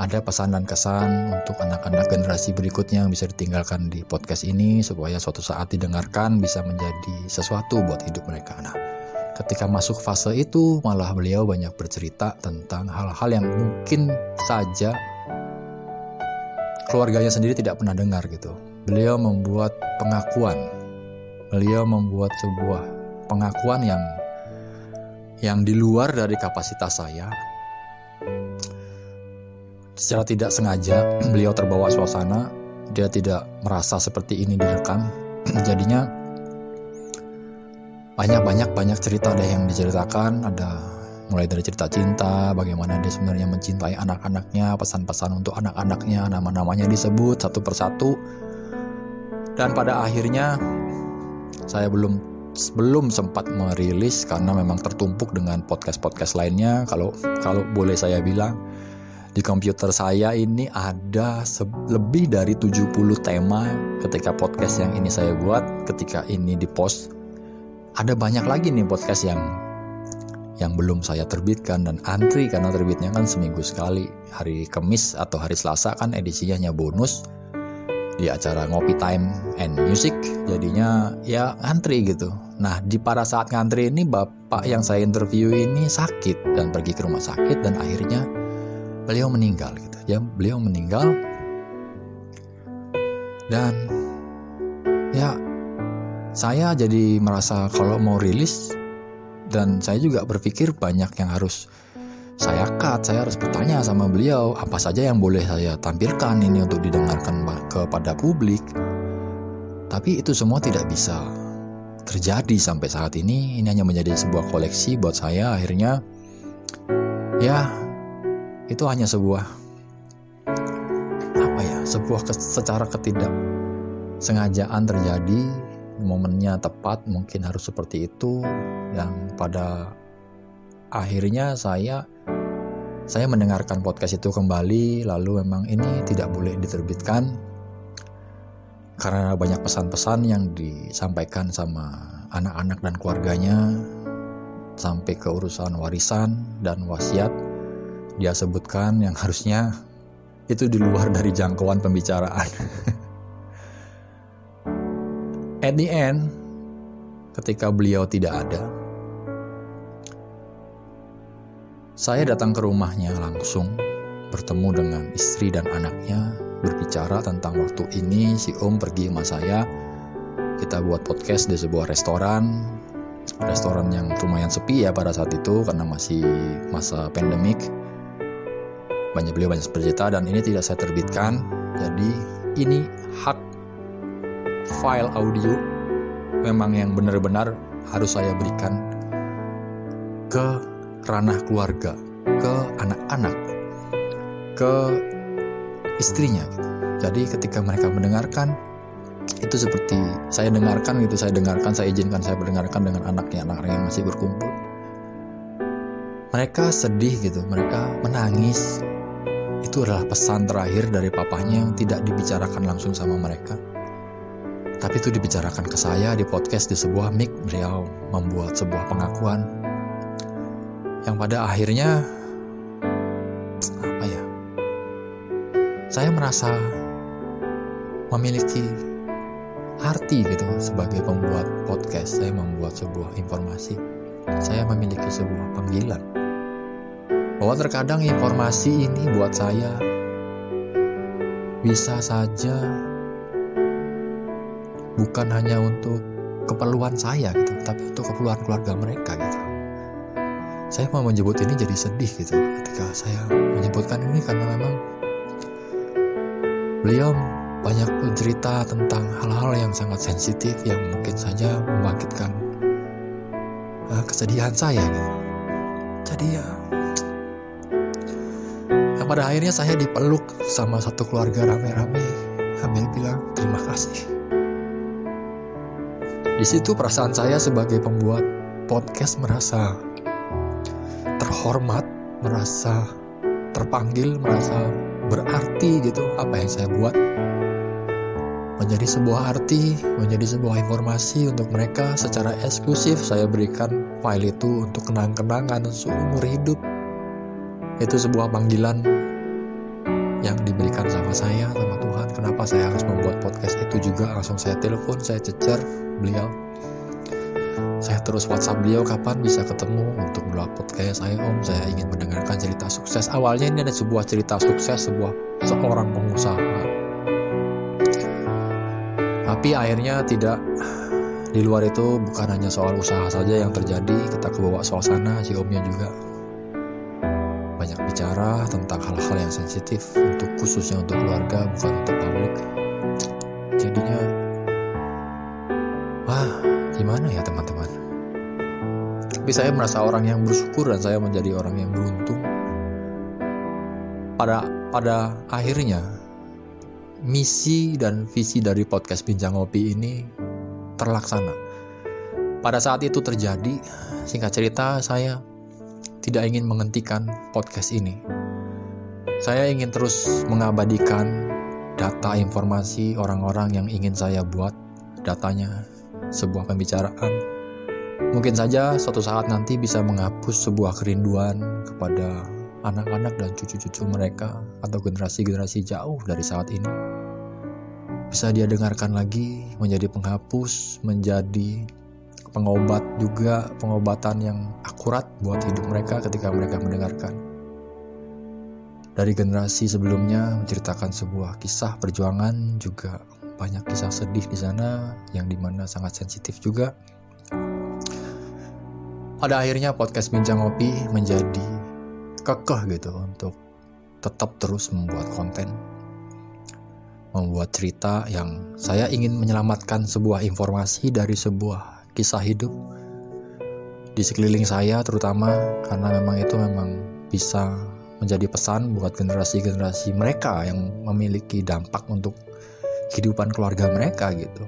ada pesan dan kesan untuk anak-anak generasi berikutnya yang bisa ditinggalkan di podcast ini supaya suatu saat didengarkan bisa menjadi sesuatu buat hidup mereka. Nah, ketika masuk fase itu malah beliau banyak bercerita tentang hal-hal yang mungkin saja keluarganya sendiri tidak pernah dengar gitu. Beliau membuat pengakuan. Beliau membuat sebuah pengakuan yang yang di luar dari kapasitas saya secara tidak sengaja beliau terbawa suasana dia tidak merasa seperti ini direkam jadinya banyak-banyak banyak cerita deh yang diceritakan. Ada mulai dari cerita cinta bagaimana dia sebenarnya mencintai anak-anaknya pesan-pesan untuk anak-anaknya nama-namanya disebut satu persatu. Dan pada akhirnya saya belum belum sempat merilis karena memang tertumpuk dengan podcast-podcast lainnya. Kalau kalau boleh saya bilang di komputer saya ini ada lebih dari 70 tema ketika podcast yang ini saya buat, ketika ini di post. Ada banyak lagi nih podcast yang yang belum saya terbitkan dan antri karena terbitnya kan seminggu sekali. Hari Kamis atau hari Selasa kan edisinya hanya bonus di acara Ngopi Time and Music. Jadinya ya antri gitu. Nah, di pada saat ngantri ini bapak yang saya interview ini sakit dan pergi ke rumah sakit dan akhirnya beliau meninggal gitu ya beliau meninggal dan ya saya jadi merasa kalau mau rilis dan saya juga berpikir banyak yang harus saya cut, saya harus bertanya sama beliau apa saja yang boleh saya tampilkan ini untuk didengarkan kepada publik. Tapi itu semua tidak bisa terjadi sampai saat ini. Ini hanya menjadi sebuah koleksi buat saya. Akhirnya, ya itu hanya sebuah apa ya sebuah secara ketidak sengajaan terjadi momennya tepat mungkin harus seperti itu. Yang pada akhirnya saya saya mendengarkan podcast itu kembali lalu memang ini tidak boleh diterbitkan. Karena banyak pesan-pesan yang disampaikan sama anak-anak dan keluarganya sampai ke urusan warisan dan wasiat dia sebutkan yang harusnya. Itu di luar dari jangkauan pembicaraan. At the end, ketika beliau tidak ada, saya datang ke rumahnya langsung, bertemu dengan istri dan anaknya, berbicara tentang waktu ini si Om pergi sama saya. Kita buat podcast di sebuah restoran, restoran yang lumayan sepi ya pada saat itu karena masih masa pandemik. Banyak beliau banyak bercerita dan ini tidak saya terbitkan. Jadi ini hak file audio memang yang benar-benar harus saya berikan ke ranah keluarga ke anak-anak ke istrinya. Jadi ketika mereka mendengarkan itu seperti saya dengarkan gitu saya dengarkan saya izinkan saya mendengarkan dengan anaknya anak-anak yang masih berkumpul. Mereka sedih gitu mereka menangis. Itu adalah pesan terakhir dari papanya yang tidak dibicarakan langsung sama mereka. Tapi itu dibicarakan ke saya di podcast di sebuah mic. Beliau membuat sebuah pengakuan yang pada akhirnya apa ya? Saya merasa memiliki arti gitu sebagai pembuat podcast. Saya membuat sebuah informasi. Saya memiliki sebuah panggilan bahwa terkadang informasi ini buat saya bisa saja bukan hanya untuk keperluan saya gitu, tapi untuk keperluan keluarga mereka gitu. Saya mau menyebut ini jadi sedih gitu ketika saya menyebutkan ini karena memang beliau banyak bercerita tentang hal-hal yang sangat sensitif yang mungkin saja membangkitkan uh, kesedihan saya gitu. Jadi ya pada akhirnya saya dipeluk sama satu keluarga rame-rame sambil bilang terima kasih. Di situ perasaan saya sebagai pembuat podcast merasa terhormat, merasa terpanggil, merasa berarti gitu apa yang saya buat. menjadi sebuah arti, menjadi sebuah informasi untuk mereka secara eksklusif saya berikan file itu untuk kenang-kenangan seumur hidup. Itu sebuah panggilan yang diberikan sama saya sama Tuhan. Kenapa saya harus membuat podcast itu juga? Langsung saya telepon, saya cecer beliau. Saya terus WhatsApp beliau kapan bisa ketemu untuk melakukan podcast saya Om. Saya ingin mendengarkan cerita sukses. Awalnya ini ada sebuah cerita sukses sebuah seorang pengusaha tapi akhirnya tidak di luar itu bukan hanya soal usaha saja yang terjadi, kita kebawa suasana, si omnya juga banyak bicara tentang hal-hal yang sensitif untuk khususnya untuk keluarga bukan untuk publik. Jadinya, gimana ya teman-teman? Tapi saya merasa orang yang bersyukur dan saya menjadi orang yang beruntung. Pada pada akhirnya misi dan visi dari podcast Bincang Ngopi ini terlaksana. Pada saat itu terjadi, singkat cerita saya tidak ingin menghentikan podcast ini. Saya ingin terus mengabadikan data informasi orang-orang yang ingin saya buat datanya sebuah pembicaraan. Mungkin saja suatu saat nanti bisa menghapus sebuah kerinduan kepada anak-anak dan cucu-cucu mereka atau generasi-generasi jauh dari saat ini bisa dia dengarkan lagi menjadi penghapus, menjadi pengobat juga, pengobatan yang akurat buat hidup mereka ketika mereka mendengarkan. Dari generasi sebelumnya menceritakan sebuah kisah perjuangan juga banyak kisah sedih di sana yang di mana sangat sensitif juga. Pada akhirnya podcast Bincang Ngopi menjadi kekeh gitu untuk tetap terus membuat konten membuat cerita yang saya ingin menyelamatkan sebuah informasi dari sebuah kisah hidup di sekeliling saya terutama karena memang itu memang bisa menjadi pesan buat generasi-generasi mereka yang memiliki dampak untuk kehidupan keluarga mereka gitu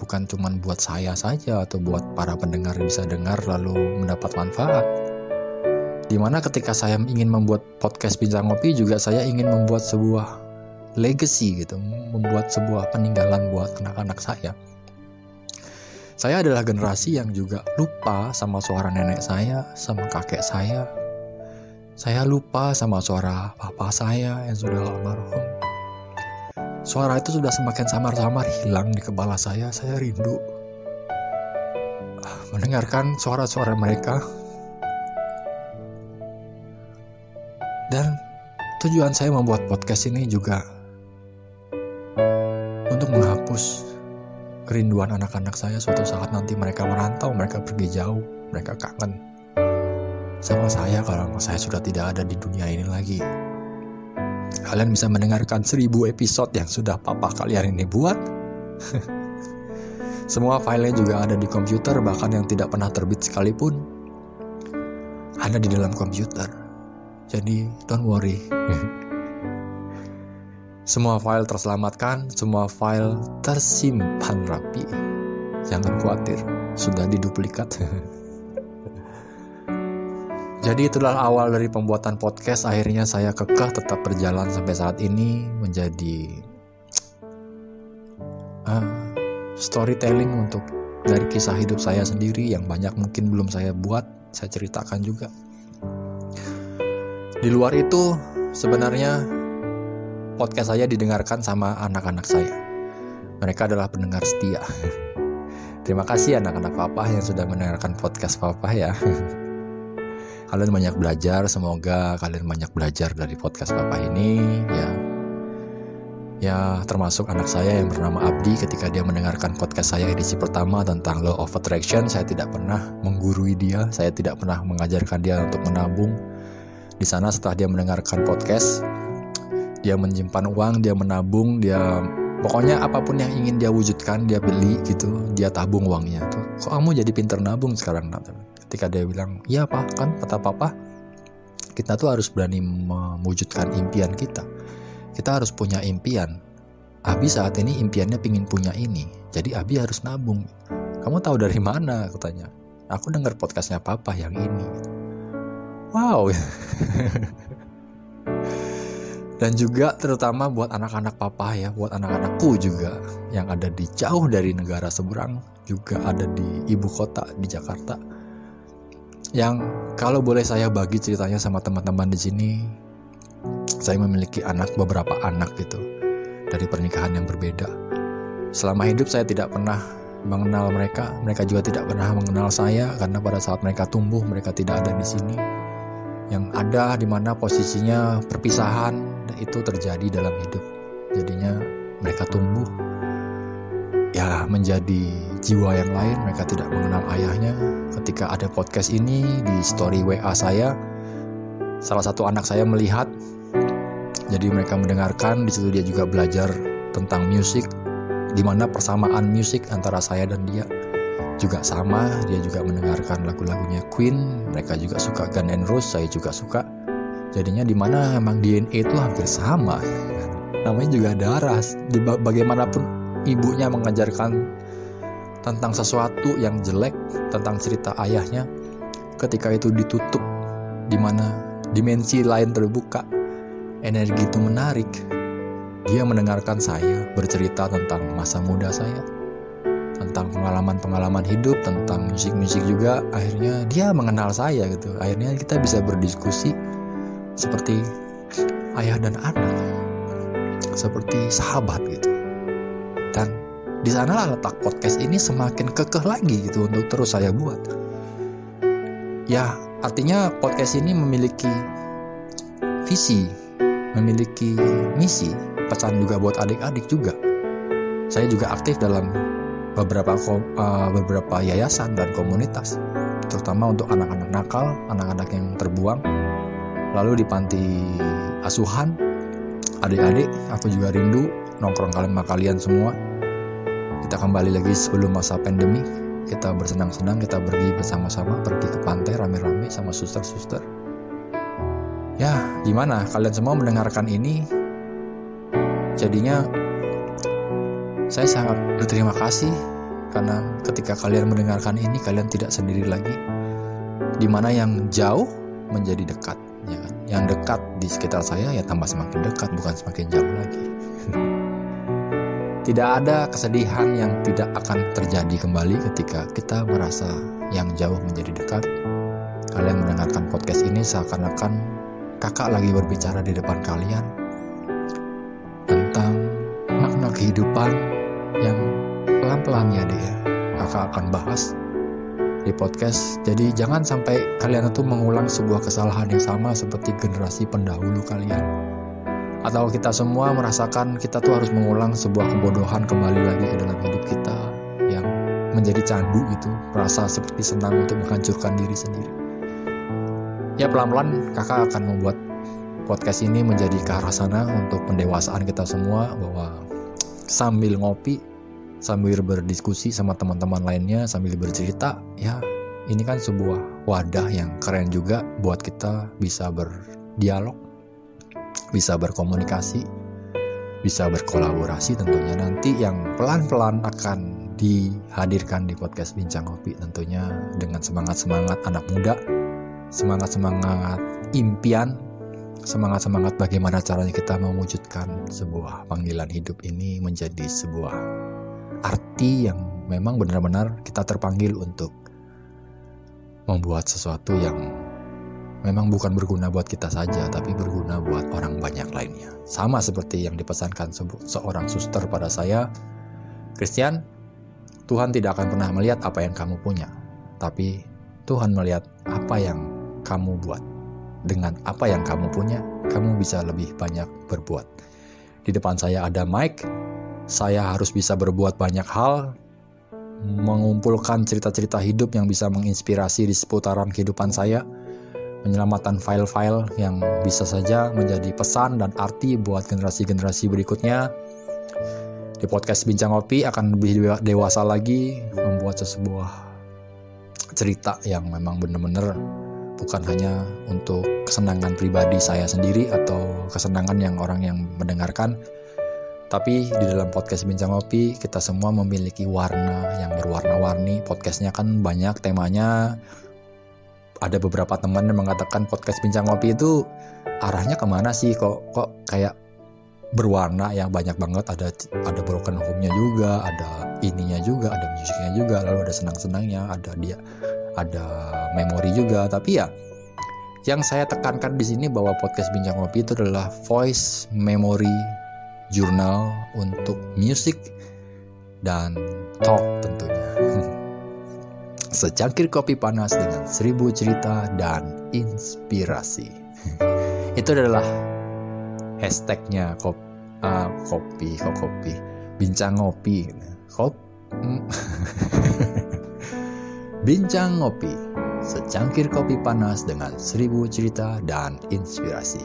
bukan cuma buat saya saja atau buat para pendengar bisa dengar lalu mendapat manfaat di mana ketika saya ingin membuat podcast bincang ngopi juga saya ingin membuat sebuah legacy gitu, membuat sebuah peninggalan buat anak-anak saya. Saya adalah generasi yang juga lupa sama suara nenek saya, sama kakek saya. Saya lupa sama suara papa saya yang sudah almarhum. Suara itu sudah semakin samar-samar hilang di kepala saya. Saya rindu mendengarkan suara-suara mereka. Dan tujuan saya membuat podcast ini juga untuk menghapus kerinduan anak-anak saya suatu saat nanti mereka merantau, mereka pergi jauh, mereka kangen sama saya kalau saya sudah tidak ada di dunia ini lagi. Kalian bisa mendengarkan seribu episode yang sudah papa kalian ini buat. Semua filenya juga ada di komputer, bahkan yang tidak pernah terbit sekalipun ada di dalam komputer. Jadi, don't worry. Semua file terselamatkan, semua file tersimpan rapi. Jangan khawatir, sudah diduplikat. Jadi itulah awal dari pembuatan podcast. Akhirnya saya kekeh tetap berjalan sampai saat ini menjadi uh, storytelling untuk dari kisah hidup saya sendiri yang banyak mungkin belum saya buat, saya ceritakan juga. Di luar itu sebenarnya podcast saya didengarkan sama anak-anak saya. Mereka adalah pendengar setia. Terima kasih anak-anak papa yang sudah mendengarkan podcast papa ya. kalian banyak belajar, semoga kalian banyak belajar dari podcast papa ini ya. Ya, termasuk anak saya yang bernama Abdi ketika dia mendengarkan podcast saya edisi pertama tentang law of attraction, saya tidak pernah menggurui dia, saya tidak pernah mengajarkan dia untuk menabung. Di sana setelah dia mendengarkan podcast, dia menyimpan uang dia menabung dia pokoknya apa pun yang ingin dia wujudkan dia beli gitu dia tabung uangnya tuh kok kamu jadi pinter nabung sekarang ketika dia bilang iya pak kan kata papa kita tuh harus berani mewujudkan impian kita. Kita harus punya impian. Abi saat ini impiannya pingin punya ini. Jadi Abi harus nabung. Kamu tahu dari mana? aku tanya aku dengar podcastnya papa yang ini. Wow. Dan juga terutama buat anak-anak papa ya, buat anak-anakku juga yang ada di jauh dari negara seberang, juga ada di ibu kota di Jakarta. Yang kalau boleh saya bagi ceritanya sama teman-teman di sini, saya memiliki anak beberapa anak gitu dari pernikahan yang berbeda. Selama hidup saya tidak pernah mengenal mereka, mereka juga tidak pernah mengenal saya karena pada saat mereka tumbuh mereka tidak ada di sini. Yang ada di mana posisinya perpisahan itu terjadi dalam hidup. Jadinya mereka tumbuh ya menjadi jiwa yang lain, mereka tidak mengenal ayahnya. Ketika ada podcast ini di story WA saya, salah satu anak saya melihat. Jadi mereka mendengarkan di situ dia juga belajar tentang musik di mana persamaan musik antara saya dan dia juga sama. Dia juga mendengarkan lagu-lagunya Queen mereka juga suka Gun N' Roses saya juga suka. Jadinya di mana emang DNA itu hampir sama. Namanya juga darah bagaimanapun ibunya mengajarkan tentang sesuatu yang jelek tentang cerita ayahnya ketika itu ditutup di mana dimensi lain terbuka. Energi itu menarik. Dia mendengarkan saya bercerita tentang masa muda saya tentang pengalaman-pengalaman hidup tentang musik-musik juga. Akhirnya dia mengenal saya gitu. Akhirnya kita bisa berdiskusi seperti ayah dan anak seperti sahabat gitu dan di sanalah letak podcast ini semakin kekeh lagi gitu untuk terus saya buat. Ya artinya podcast ini memiliki visi memiliki misi pesan juga buat adik-adik juga. Saya juga aktif dalam beberapa uh, beberapa yayasan dan komunitas terutama untuk anak-anak nakal anak-anak yang terbuang. Lalu di panti asuhan adik-adik aku juga rindu nongkrong kalian sama kalian semua. Kita kembali lagi sebelum masa pandemi. Kita bersenang-senang kita pergi bersama-sama pergi ke pantai rame-rame sama suster-suster. Ya gimana? Kalian semua mendengarkan ini. Jadinya saya sangat berterima kasih karena ketika kalian mendengarkan ini kalian tidak sendiri lagi. Di mana yang jauh menjadi dekat ya kan? Yang dekat di sekitar saya ya tambah semakin dekat bukan semakin jauh lagi tidak ada kesedihan yang tidak akan terjadi kembali ketika kita merasa yang jauh menjadi dekat kalian mendengarkan podcast ini seakan-akan kakak lagi berbicara di depan kalian tentang makna kehidupan yang pelan-pelan ya ya kakak akan bahas di podcast. Jadi jangan sampai kalian itu mengulang sebuah kesalahan yang sama seperti generasi pendahulu kalian. Atau kita semua merasakan kita tuh harus mengulang sebuah kebodohan kembali lagi ke dalam hidup kita yang menjadi candu gitu, rasa seperti senang untuk menghancurkan diri sendiri. Ya pelan-pelan kakak akan membuat podcast ini menjadi ke arah sana untuk pendewasaan kita semua bahwa sambil ngopi sambil berdiskusi sama teman-teman lainnya sambil bercerita ya ini kan sebuah wadah yang keren juga buat kita bisa berdialog bisa berkomunikasi bisa berkolaborasi tentunya. Nanti yang pelan-pelan akan dihadirkan di podcast Bincang Kopi tentunya dengan semangat-semangat anak muda semangat-semangat impian semangat-semangat bagaimana caranya kita mewujudkan sebuah panggilan hidup ini menjadi sebuah arti yang memang benar-benar kita terpanggil untuk membuat sesuatu yang memang bukan berguna buat kita saja, tapi berguna buat orang banyak lainnya. Sama seperti yang dipesankan seorang suster pada saya, Christian, Tuhan tidak akan pernah melihat apa yang kamu punya, tapi Tuhan melihat apa yang kamu buat. Dengan apa yang kamu punya, kamu bisa lebih banyak berbuat. Di depan saya ada Mike, saya harus bisa berbuat banyak hal, mengumpulkan cerita-cerita hidup yang bisa menginspirasi di seputaran kehidupan saya, menyelamatkan file-file yang bisa saja menjadi pesan dan arti buat generasi-generasi berikutnya. Di podcast Bincang Kopi akan lebih dewasa lagi, membuat sebuah cerita yang memang benar-benar bukan hanya untuk kesenangan pribadi saya sendiri atau kesenangan yang orang yang mendengarkan, tapi di dalam podcast Bincang Kopi kita semua memiliki warna yang berwarna-warni. Podcastnya kan banyak temanya ada beberapa teman yang mengatakan podcast bincang ngopi itu arahnya ke mana sih? Kok kok kayak berwarna yang banyak banget? Ada ada broken home-nya juga ada ininya juga ada musiknya juga lalu ada senang-senangnya ada dia ada memori juga. Tapi ya yang saya tekankan di sini bahwa podcast bincang ngopi itu adalah voice memory journal untuk musik dan talk tentunya secangkir kopi panas dengan seribu cerita dan inspirasi. Itu adalah hashtagnya kop, uh, kopi kok kopi? Bincang ngopi. Kop hmm. bincang ngopi. Secangkir kopi panas dengan seribu cerita dan inspirasi.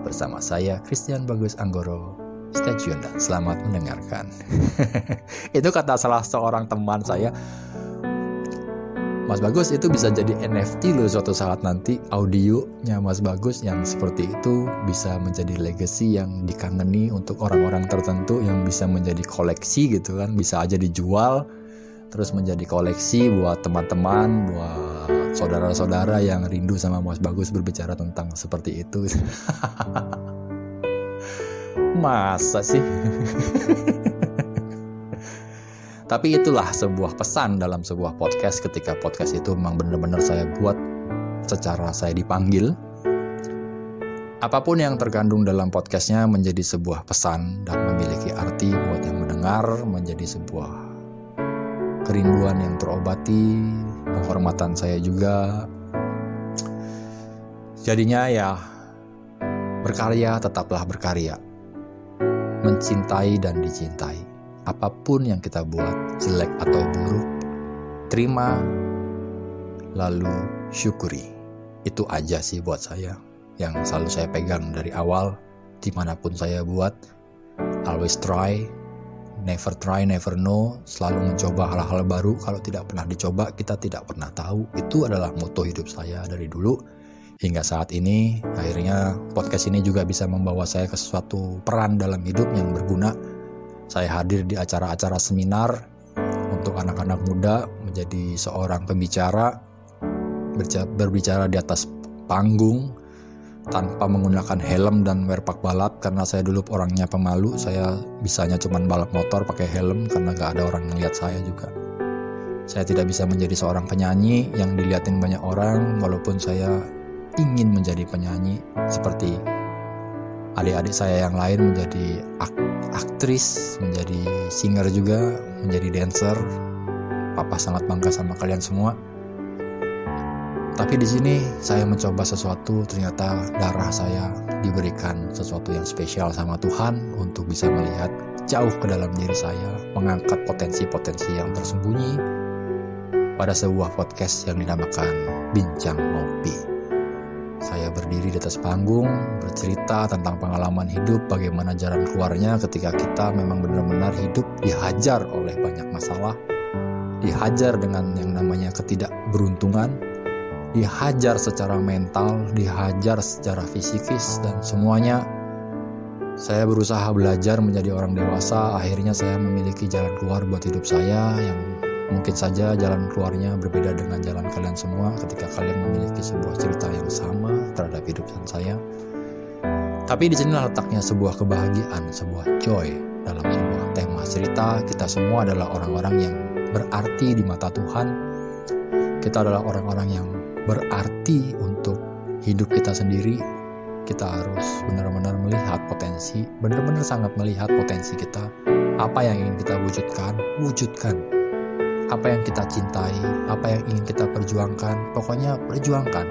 Bersama saya Christian Bagus Anggoro. Stay tune dan selamat mendengarkan. Itu kata salah seorang teman saya Mas Bagus itu bisa jadi NFT loh suatu saat nanti. Audionya Mas Bagus yang seperti itu bisa menjadi legacy yang dikangeni untuk orang-orang tertentu yang bisa menjadi koleksi gitu kan. Bisa aja dijual terus menjadi koleksi buat teman-teman buat saudara-saudara yang rindu sama Mas Bagus berbicara tentang seperti itu. Masa sih Tapi itulah sebuah pesan dalam sebuah podcast ketika podcast itu memang benar-benar saya buat secara saya dipanggil. Apa pun yang terkandung dalam podcastnya menjadi sebuah pesan dan memiliki arti buat yang mendengar menjadi sebuah kerinduan yang terobati, penghormatan saya juga. Jadinya ya berkarya tetaplah berkarya, mencintai dan dicintai apa pun yang kita buat, jelek atau buruk, terima, lalu syukuri. Itu aja sih buat saya yang selalu saya pegang dari awal, di mana pun saya buat, always try, never try, never know, selalu mencoba hal-hal baru. Kalau tidak pernah dicoba, kita tidak pernah tahu. Itu adalah moto hidup saya dari dulu hingga saat ini. Akhirnya podcast ini juga bisa membawa saya ke suatu peran dalam hidup yang berguna saya hadir di acara-acara seminar untuk anak-anak muda menjadi seorang pembicara berbicara di atas panggung tanpa menggunakan helm dan werpak balap. Karena saya dulu orangnya pemalu saya bisanya cuma balap motor pakai helm karena gak ada orang yang lihat saya juga. Saya tidak bisa menjadi seorang penyanyi yang dilihatin banyak orang walaupun saya ingin menjadi penyanyi seperti adik-adik saya yang lain menjadi aktris, menjadi singer juga, menjadi dancer. Papa sangat bangga sama kalian semua. Tapi di sini saya mencoba sesuatu, ternyata darah saya diberikan sesuatu yang spesial sama Tuhan untuk bisa melihat jauh ke dalam diri saya, mengangkat potensi-potensi yang tersembunyi pada sebuah podcast yang dinamakan Bincang Ngopi. Saya berdiri di atas panggung, bercerita tentang pengalaman hidup, bagaimana jalan keluarnya ketika kita memang benar-benar hidup dihajar oleh banyak masalah, dihajar dengan yang namanya ketidakberuntungan, dihajar secara mental, dihajar secara fisikis, dan semuanya saya berusaha belajar menjadi orang dewasa. Akhirnya, saya memiliki jalan keluar buat hidup saya yang Mungkin saja jalan keluarnya berbeda dengan jalan kalian semua ketika kalian memiliki sebuah cerita yang sama terhadap hidup dan saya. Tapi di sini letaknya sebuah kebahagiaan, sebuah joy dalam sebuah tema cerita. Kita semua adalah orang-orang yang berarti di mata Tuhan. Kita adalah orang-orang yang berarti untuk hidup kita sendiri. Kita harus benar-benar melihat potensi, benar-benar sangat melihat potensi kita. Apa yang ingin kita wujudkan, wujudkan apa yang kita cintai, apa yang ingin kita perjuangkan, pokoknya perjuangkan,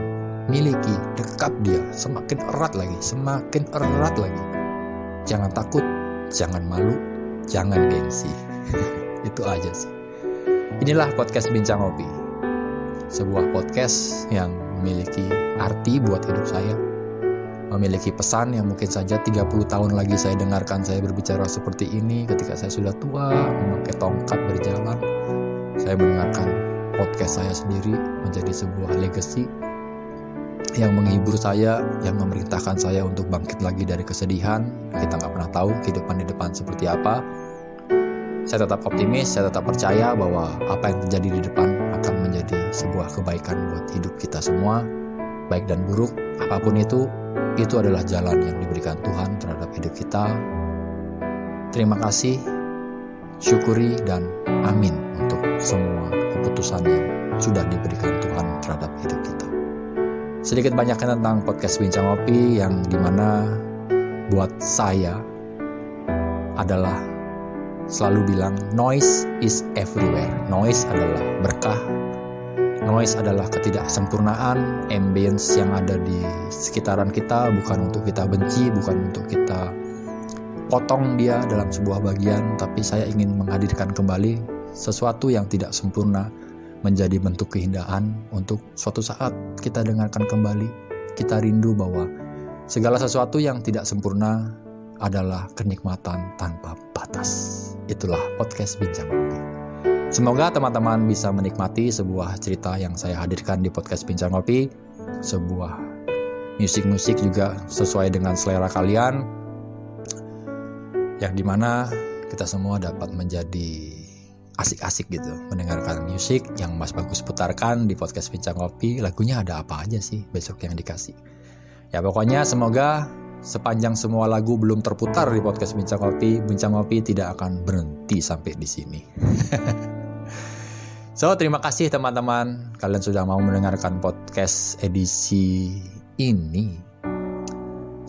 miliki, dekat dia, semakin erat lagi, semakin erat lagi. Jangan takut, jangan malu, jangan gengsi. Itu aja sih. Inilah podcast Bincang Ngopi. Sebuah podcast yang memiliki arti buat hidup saya. Memiliki pesan yang mungkin saja 30 tahun lagi saya dengarkan saya berbicara seperti ini ketika saya sudah tua, memakai tongkat berjalan, saya mendengarkan podcast saya sendiri menjadi sebuah legacy yang menghibur saya, yang memerintahkan saya untuk bangkit lagi dari kesedihan. Kita nggak pernah tahu kehidupan di depan seperti apa. Saya tetap optimis, saya tetap percaya bahwa apa yang terjadi di depan akan menjadi sebuah kebaikan buat hidup kita semua, baik dan buruk, apa pun itu, itu adalah jalan yang diberikan Tuhan terhadap hidup kita. Terima kasih, syukuri, dan amin untuk semua keputusan yang sudah diberikan Tuhan terhadap hidup kita. Sedikit banyaknya tentang podcast Bincang Kopi yang di mana buat saya adalah selalu bilang noise is everywhere. Noise adalah berkah. Noise adalah ketidaksempurnaan, ambience yang ada di sekitaran kita bukan untuk kita benci, bukan untuk kita potong dia dalam sebuah bagian, tapi saya ingin menghadirkan kembali sesuatu yang tidak sempurna menjadi bentuk keindahan untuk suatu saat kita dengarkan kembali. Kita rindu bahwa segala sesuatu yang tidak sempurna adalah kenikmatan tanpa batas. Itulah podcast Bincang Kopi. Semoga teman-teman bisa menikmati sebuah cerita yang saya hadirkan di podcast Bincang Kopi, sebuah musik-musik juga sesuai dengan selera kalian, yang di mana kita semua dapat menjadi asik-asik gitu mendengarkan musik yang Mas Bagus putarkan di podcast Bincang Kopi lagunya ada apa aja sih besok yang dikasih ya pokoknya semoga Sepanjang semua lagu belum terputar di podcast Bincang Kopi, Bincang Kopi tidak akan berhenti sampai di sini. so, terima kasih teman-teman. Kalian sudah mau mendengarkan podcast edisi ini.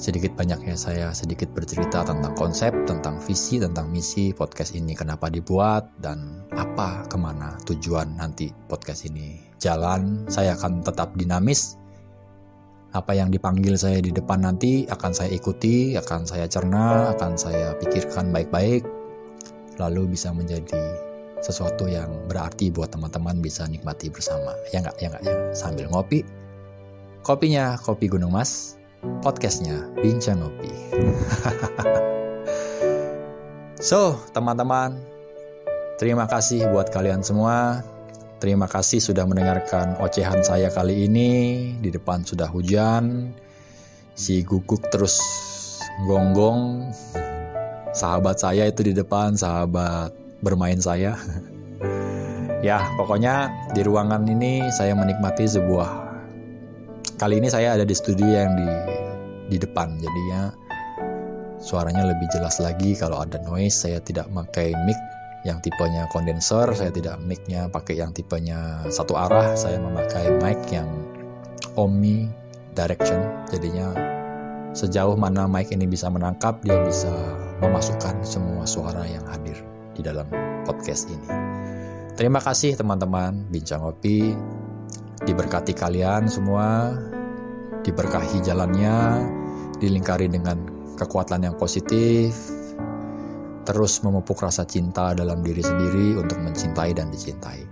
Sedikit banyaknya saya sedikit bercerita tentang konsep, tentang visi, tentang misi podcast ini, kenapa dibuat, dan apa, ke mana tujuan nanti podcast ini jalan. Saya akan tetap dinamis, apa yang dipanggil saya di depan nanti akan saya ikuti, akan saya cerna, akan saya pikirkan baik-baik, lalu bisa menjadi sesuatu yang berarti buat teman-teman bisa nikmati bersama. Ya nggak, ya nggak, ya. Sambil ngopi, kopinya kopi Gunung Mas, podcastnya Bincang Ngopi. so, teman-teman, terima kasih buat kalian semua Terima kasih sudah mendengarkan ocehan saya kali ini. Di depan sudah hujan. Si guguk terus gonggong. Sahabat saya itu di depan, sahabat bermain saya. ya, pokoknya di ruangan ini saya menikmati sebuah Kali ini saya ada di studio yang di di depan. Jadinya suaranya lebih jelas lagi kalau ada noise. Saya tidak pakai mic yang tipenya kondenser saya tidak mic-nya pakai yang tipenya satu arah. Saya memakai mic yang omni direction. Jadinya sejauh mana mic ini bisa menangkap dia bisa memasukkan semua suara yang hadir di dalam podcast ini. Terima kasih teman-teman. Bincang kopi diberkati kalian semua diberkahi jalannya dilingkari dengan kekuatan yang positif terus memupuk rasa cinta dalam diri sendiri untuk mencintai dan dicintai.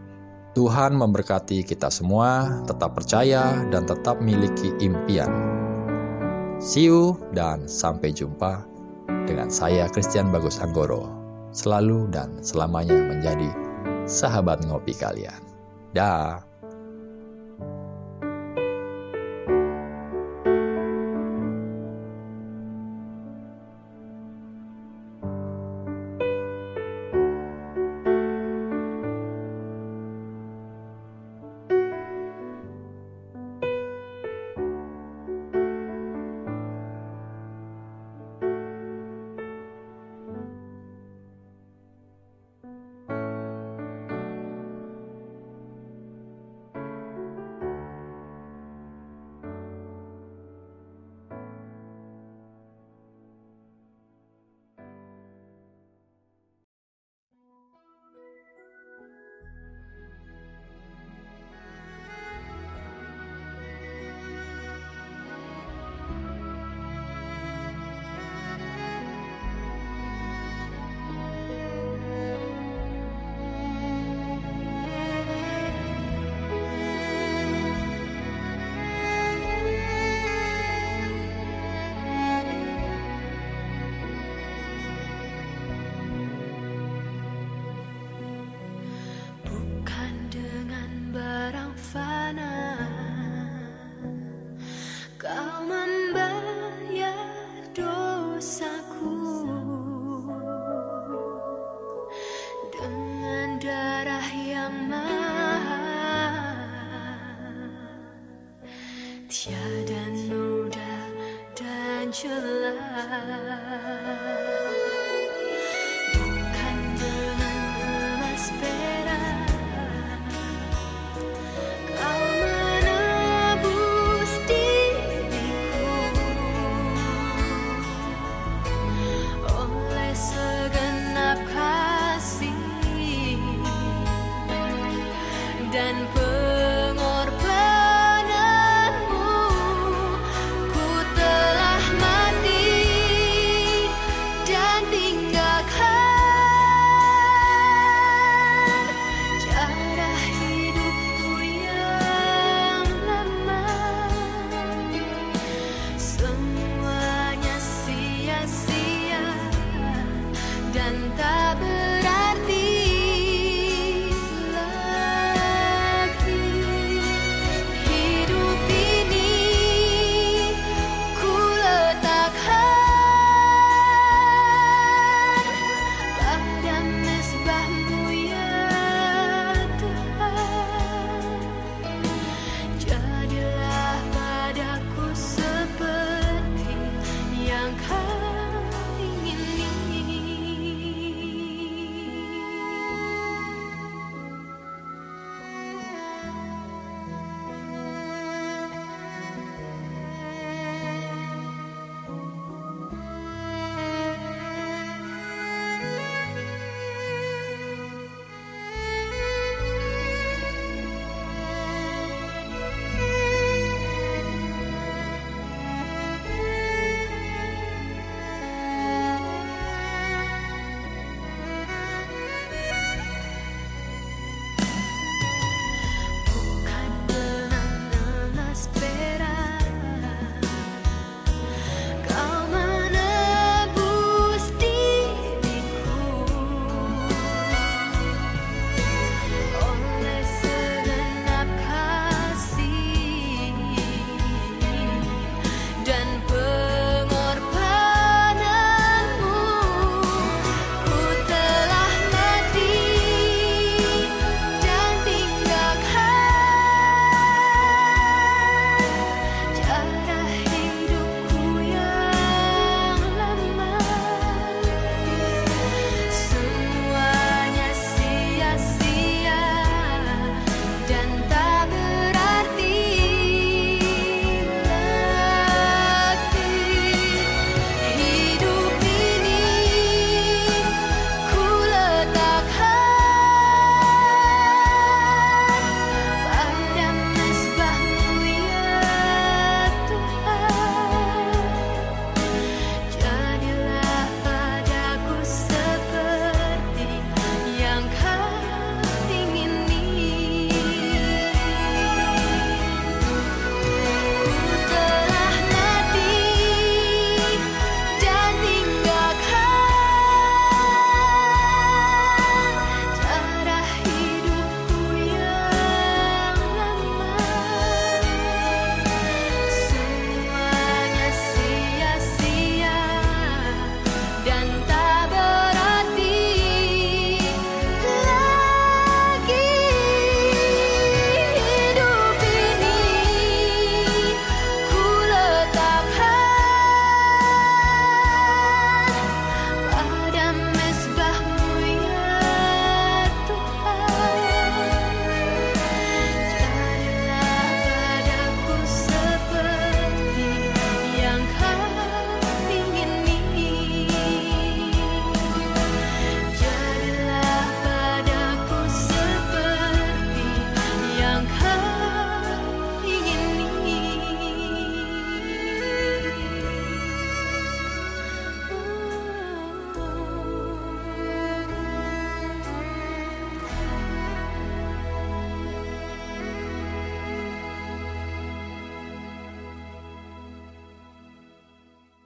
Tuhan memberkati kita semua, tetap percaya dan tetap miliki impian. See you dan sampai jumpa dengan saya Christian Bagus Anggoro. Selalu dan selamanya menjadi sahabat ngopi kalian. Dah.